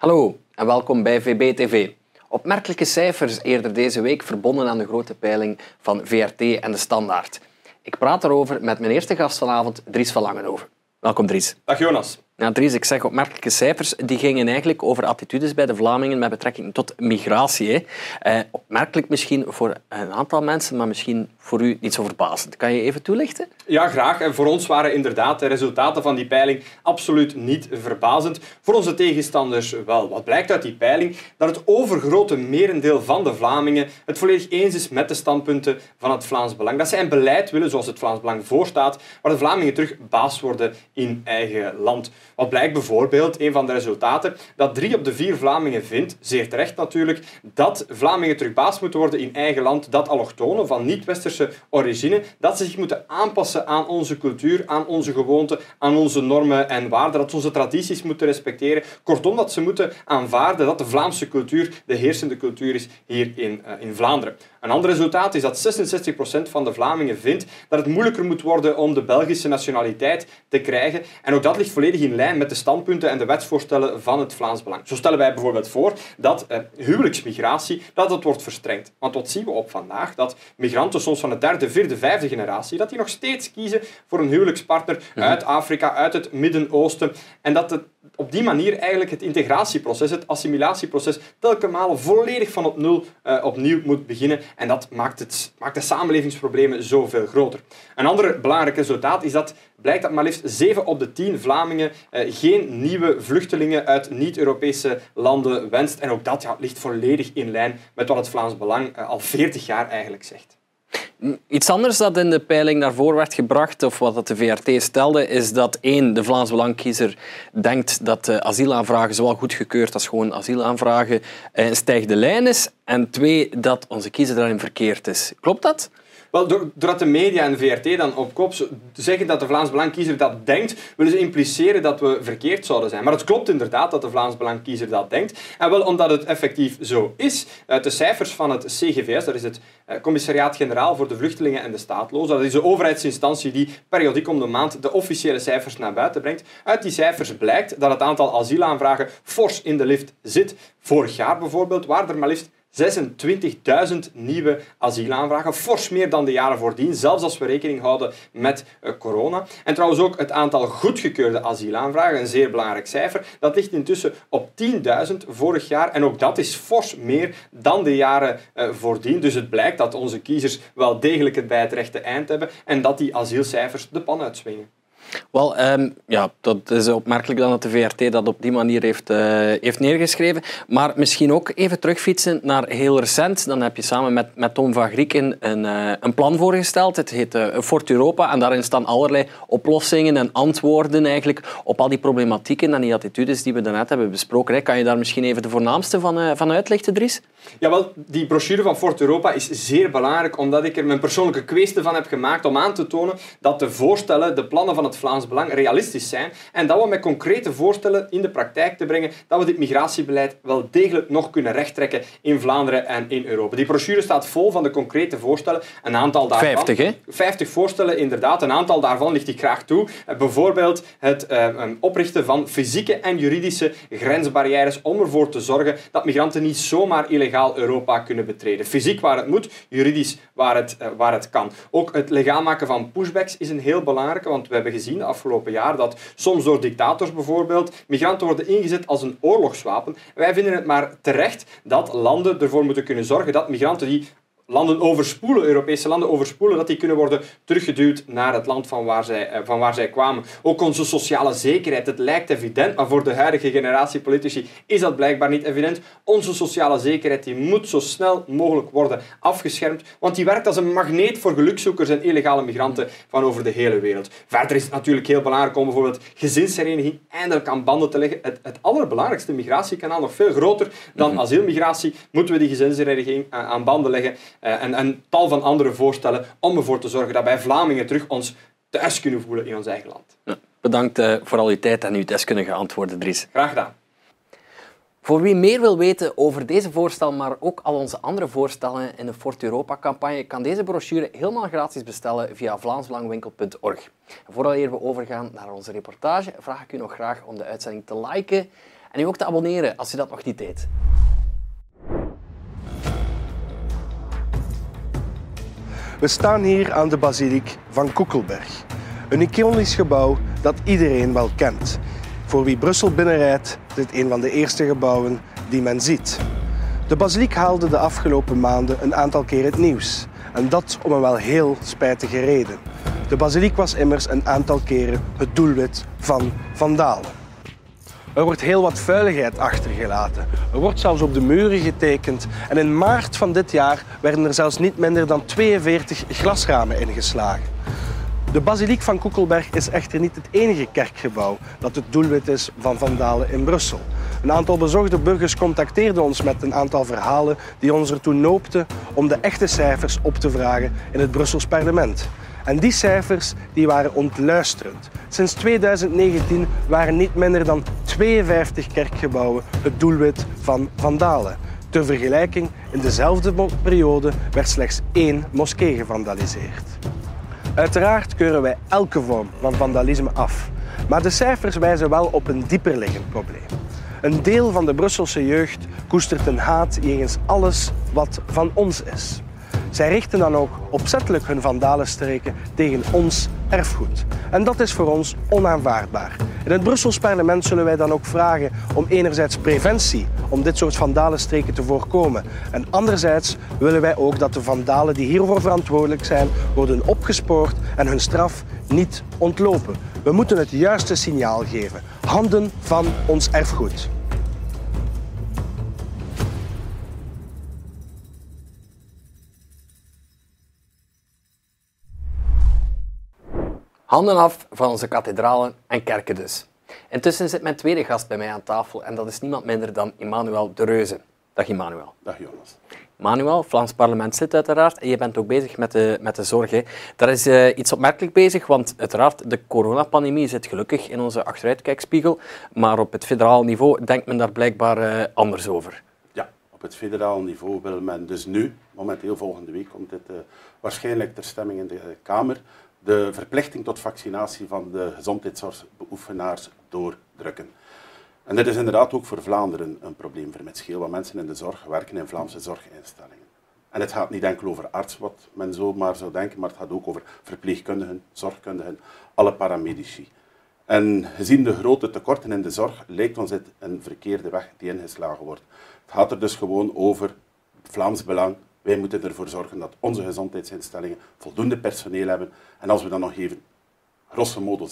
Hallo en welkom bij VB-TV. Opmerkelijke cijfers eerder deze week verbonden aan de grote peiling van VRT en de Standaard. Ik praat erover met mijn eerste gast vanavond, Dries van Langenhoven. Welkom Dries. Dag Jonas. Dries, ik zeg opmerkelijke cijfers. Die gingen eigenlijk over attitudes bij de Vlamingen met betrekking tot migratie. Eh, opmerkelijk misschien voor een aantal mensen, maar misschien voor u niet zo verbazend. Kan je even toelichten? Ja, graag. En voor ons waren inderdaad de resultaten van die peiling absoluut niet verbazend. Voor onze tegenstanders wel. Wat blijkt uit die peiling? Dat het overgrote merendeel van de Vlamingen het volledig eens is met de standpunten van het Vlaams Belang. Dat zij een beleid willen zoals het Vlaams Belang voorstaat, waar de Vlamingen terug baas worden in eigen land. Wat blijkt bijvoorbeeld, een van de resultaten, dat drie op de vier Vlamingen vindt, zeer terecht natuurlijk, dat Vlamingen terug baas moeten worden in eigen land, dat allochtonen van niet-westerse origine, dat ze zich moeten aanpassen aan onze cultuur, aan onze gewoonten, aan onze normen en waarden, dat ze onze tradities moeten respecteren. Kortom, dat ze moeten aanvaarden dat de Vlaamse cultuur de heersende cultuur is hier in, uh, in Vlaanderen. Een ander resultaat is dat 66% van de Vlamingen vindt dat het moeilijker moet worden om de Belgische nationaliteit te krijgen. En ook dat ligt volledig in lijn met de standpunten en de wetsvoorstellen van het Vlaams Belang. Zo stellen wij bijvoorbeeld voor dat eh, huwelijksmigratie dat dat wordt verstrengd. Want wat zien we op vandaag? Dat migranten soms van de derde, vierde, vijfde generatie, dat die nog steeds kiezen voor een huwelijkspartner mhm. uit Afrika, uit het Midden-Oosten. En dat het op die manier eigenlijk het integratieproces, het assimilatieproces, telkens volledig van op nul uh, opnieuw moet beginnen. En dat maakt, het, maakt de samenlevingsproblemen zoveel groter. Een ander belangrijk resultaat is dat blijkt dat maar liefst 7 op de 10 Vlamingen uh, geen nieuwe vluchtelingen uit niet-Europese landen wenst. En ook dat ligt volledig in lijn met wat het Vlaams Belang uh, al 40 jaar eigenlijk zegt. Iets anders dat in de peiling naar voren werd gebracht, of wat de VRT stelde, is dat één, de Vlaams Belangkiezer denkt dat de asielaanvragen zowel goedgekeurd als gewoon asielaanvragen een stijgende lijn is. En twee, dat onze kiezer daarin verkeerd is. Klopt dat? Wel, doordat de media en VRT dan op kop zeggen dat de Vlaams Belangkiezer dat denkt, willen ze impliceren dat we verkeerd zouden zijn. Maar het klopt inderdaad dat de Vlaams Belangkiezer dat denkt. En wel omdat het effectief zo is. Uit de cijfers van het CGVS, dat is het eh, Commissariaat-Generaal voor de Vluchtelingen en de Staatlozen, dat is de overheidsinstantie die periodiek om de maand de officiële cijfers naar buiten brengt. Uit die cijfers blijkt dat het aantal asielaanvragen fors in de lift zit. Vorig jaar bijvoorbeeld waren er maar liefst 26.000 nieuwe asielaanvragen, fors meer dan de jaren voordien, zelfs als we rekening houden met uh, corona. En trouwens ook het aantal goedgekeurde asielaanvragen, een zeer belangrijk cijfer, dat ligt intussen op 10.000 vorig jaar en ook dat is fors meer dan de jaren uh, voordien. Dus het blijkt dat onze kiezers wel degelijk het bij het rechte eind hebben en dat die asielcijfers de pan uitswingen. Wel, um, ja, dat is opmerkelijk dan dat de VRT dat op die manier heeft, uh, heeft neergeschreven. Maar misschien ook even terugfietsen naar heel recent. Dan heb je samen met, met Tom van Grieken een, uh, een plan voorgesteld. Het heet uh, Fort Europa. En daarin staan allerlei oplossingen en antwoorden eigenlijk op al die problematieken en die attitudes die we daarnet hebben besproken. Kan je daar misschien even de voornaamste van, van uitlichten, Dries? Jawel, die brochure van Fort Europa is zeer belangrijk omdat ik er mijn persoonlijke kwestie van heb gemaakt om aan te tonen dat de voorstellen, de plannen van het Vlaams Belang realistisch zijn en dat we met concrete voorstellen in de praktijk te brengen dat we dit migratiebeleid wel degelijk nog kunnen rechttrekken in Vlaanderen en in Europa. Die brochure staat vol van de concrete voorstellen. Een aantal daarvan... 50, hè? 50 voorstellen, inderdaad. Een aantal daarvan ligt ik graag toe. Eh, bijvoorbeeld het uh, oprichten van fysieke en juridische grensbarrières om ervoor te zorgen dat migranten niet zomaar illegaal Europa kunnen betreden. Fysiek waar het moet, juridisch waar het, uh, waar het kan. Ook het legaal maken van pushbacks is een heel belangrijke, want we hebben gezien gezien afgelopen jaar dat soms door dictators bijvoorbeeld migranten worden ingezet als een oorlogswapen. Wij vinden het maar terecht dat landen ervoor moeten kunnen zorgen dat migranten die landen overspoelen, Europese landen overspoelen, dat die kunnen worden teruggeduwd naar het land van waar, zij, eh, van waar zij kwamen. Ook onze sociale zekerheid, het lijkt evident, maar voor de huidige generatie politici is dat blijkbaar niet evident. Onze sociale zekerheid die moet zo snel mogelijk worden afgeschermd, want die werkt als een magneet voor gelukzoekers en illegale migranten van over de hele wereld. Verder is het natuurlijk heel belangrijk om bijvoorbeeld gezinshereniging eindelijk aan banden te leggen. Het, het allerbelangrijkste migratiekanaal, nog veel groter dan mhm. asielmigratie, moeten we die gezinshereniging eh, aan banden leggen. Uh, en, en tal van andere voorstellen om ervoor te zorgen dat wij Vlamingen terug ons thuis kunnen voelen in ons eigen land. Ja, bedankt uh, voor al uw tijd en uw deskundige antwoorden, Dries. Graag gedaan. Voor wie meer wil weten over deze voorstel, maar ook al onze andere voorstellen in de Fort Europa-campagne, kan deze brochure helemaal gratis bestellen via vlaamsbelangwinkel.org. Voordat we overgaan naar onze reportage, vraag ik u nog graag om de uitzending te liken en u ook te abonneren als u dat nog niet deed. We staan hier aan de basiliek van Koekelberg. Een iconisch gebouw dat iedereen wel kent. Voor wie Brussel binnenrijdt, is dit een van de eerste gebouwen die men ziet. De basiliek haalde de afgelopen maanden een aantal keer het nieuws. En dat om een wel heel spijtige reden. De basiliek was immers een aantal keren het doelwit van vandalen. Er wordt heel wat vuiligheid achtergelaten. Er wordt zelfs op de muren getekend. En in maart van dit jaar werden er zelfs niet minder dan 42 glasramen ingeslagen. De basiliek van Koekelberg is echter niet het enige kerkgebouw dat het doelwit is van vandalen in Brussel. Een aantal bezorgde burgers contacteerden ons met een aantal verhalen die ons ertoe noopten om de echte cijfers op te vragen in het Brussels parlement. En die cijfers die waren ontluisterend. Sinds 2019 waren niet minder dan 52 kerkgebouwen het doelwit van vandalen. Ter vergelijking, in dezelfde periode werd slechts één moskee gevandaliseerd. Uiteraard keuren wij elke vorm van vandalisme af. Maar de cijfers wijzen wel op een dieperliggend probleem. Een deel van de Brusselse jeugd koestert een haat jegens alles wat van ons is. Zij richten dan ook opzettelijk hun vandalenstreken tegen ons erfgoed. En dat is voor ons onaanvaardbaar. In het Brussels parlement zullen wij dan ook vragen om enerzijds preventie om dit soort vandalenstreken te voorkomen. En anderzijds willen wij ook dat de vandalen die hiervoor verantwoordelijk zijn worden opgespoord en hun straf niet ontlopen. We moeten het juiste signaal geven. Handen van ons erfgoed. Handen af van onze kathedralen en kerken dus. Intussen zit mijn tweede gast bij mij aan tafel en dat is niemand minder dan Emmanuel de Reuze. Dag Emmanuel. Dag Jonas. Emmanuel, Vlaams parlementslid uiteraard, en je bent ook bezig met de, met de zorg. Hè. Daar is uh, iets opmerkelijk bezig, want uiteraard, de coronapandemie zit gelukkig in onze achteruitkijkspiegel, maar op het federaal niveau denkt men daar blijkbaar uh, anders over. Ja, op het federaal niveau wil men dus nu, momenteel volgende week komt dit uh, waarschijnlijk ter stemming in de Kamer, de verplichting tot vaccinatie van de gezondheidszorgbeoefenaars doordrukken. En dit is inderdaad ook voor Vlaanderen een probleem, heel wat mensen in de zorg werken in Vlaamse zorginstellingen. En het gaat niet enkel over arts, wat men zo maar zou denken, maar het gaat ook over verpleegkundigen, zorgkundigen, alle paramedici. En gezien de grote tekorten in de zorg, lijkt ons dit een verkeerde weg die ingeslagen wordt. Het gaat er dus gewoon over Vlaams belang, wij moeten ervoor zorgen dat onze gezondheidsinstellingen voldoende personeel hebben. En als we dan nog even grosso modo 6%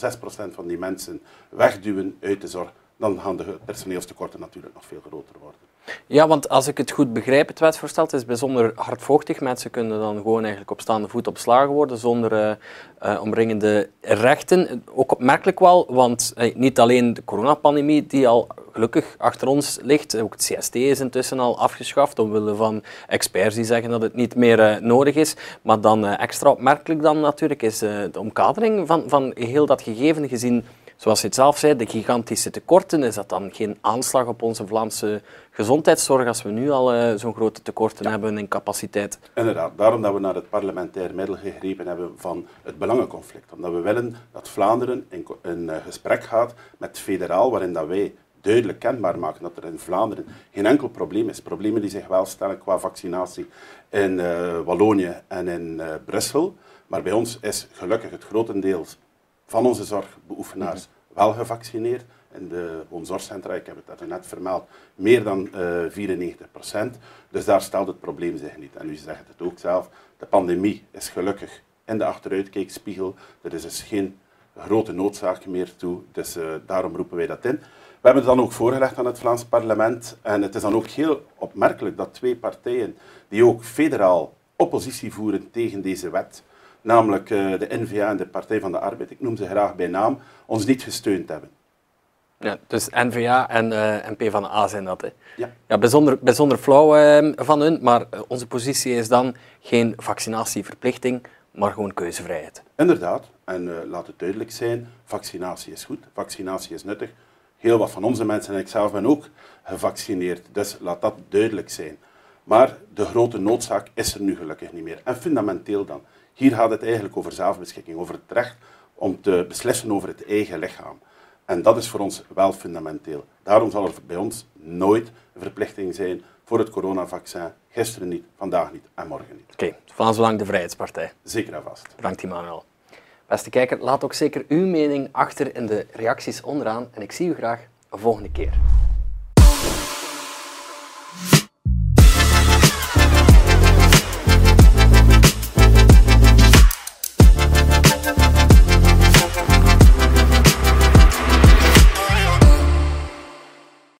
van die mensen wegduwen uit de zorg, dan gaan de personeelstekorten natuurlijk nog veel groter worden. Ja, want als ik het goed begrijp, het wetsvoorstel het is bijzonder hardvochtig. Mensen kunnen dan gewoon eigenlijk op staande voet opslagen worden zonder uh, uh, omringende rechten. Ook opmerkelijk wel, want uh, niet alleen de coronapandemie die al gelukkig achter ons ligt, ook het CST is intussen al afgeschaft omwille van experts die zeggen dat het niet meer nodig is. Maar dan extra opmerkelijk dan natuurlijk is de omkadering van, van heel dat gegeven gezien zoals je het zelf zei, de gigantische tekorten, is dat dan geen aanslag op onze Vlaamse gezondheidszorg als we nu al uh, zo'n grote tekorten hebben in capaciteit? Inderdaad, daarom dat we naar het parlementair middel gegrepen hebben van het belangenconflict. Omdat we willen dat Vlaanderen in, in uh, gesprek gaat met federaal, waarin dat wij duidelijk kenbaar maken dat er in Vlaanderen geen enkel probleem is. Problemen die zich wel stellen qua vaccinatie in uh, Wallonië en in Brussel. Maar bij ons is gelukkig het grotendeels van onze zorgbeoefenaars wel gevaccineerd. In de woonzorgcentra, ik heb het daar net vermeld, meer dan uh, eh, 94 procent. Dus daar stelt het probleem zich niet. En u zegt het ook zelf, de pandemie is gelukkig in de achteruitkijkspiegel. Er is dus geen grote noodzaak meer toe, dus uh, daarom roepen wij dat in. We hebben het dan ook voorgelegd aan het Vlaams parlement en het is dan ook heel opmerkelijk dat twee partijen die ook federaal oppositie voeren tegen deze wet, namelijk uh, de N-VA en de Partij van de Arbeid, ik noem ze graag bij naam, ons niet gesteund hebben. Ja, dus N-VA en uh, NP van de A zijn dat. Hè. Ja. Ja, bijzonder, bijzonder flauw uh, van hun, maar onze positie is dan geen vaccinatieverplichting, maar gewoon keuzevrijheid. Inderdaad, en laat het duidelijk zijn, vaccinatie is goed, vaccinatie is nuttig. Heel wat van onze mensen, en ik zelf ben ook gevaccineerd, dus laat dat duidelijk zijn. Maar de grote noodzaak is er nu gelukkig niet meer. En fundamenteel dan. Hier gaat het eigenlijk over zelfbeschikking, over het recht om te beslissen over het eigen lichaam. En dat is voor ons wel fundamenteel. Daarom zal er bij ons nooit een verplichting zijn voor het coronavaccin. Gisteren niet, vandaag niet en morgen niet. Oké, van zolang de Vrijheidspartij. Zeker en vast. Bedankt, Immanuel. Beste kijker, laat ook zeker uw mening achter in de reacties onderaan en ik zie u graag een volgende keer.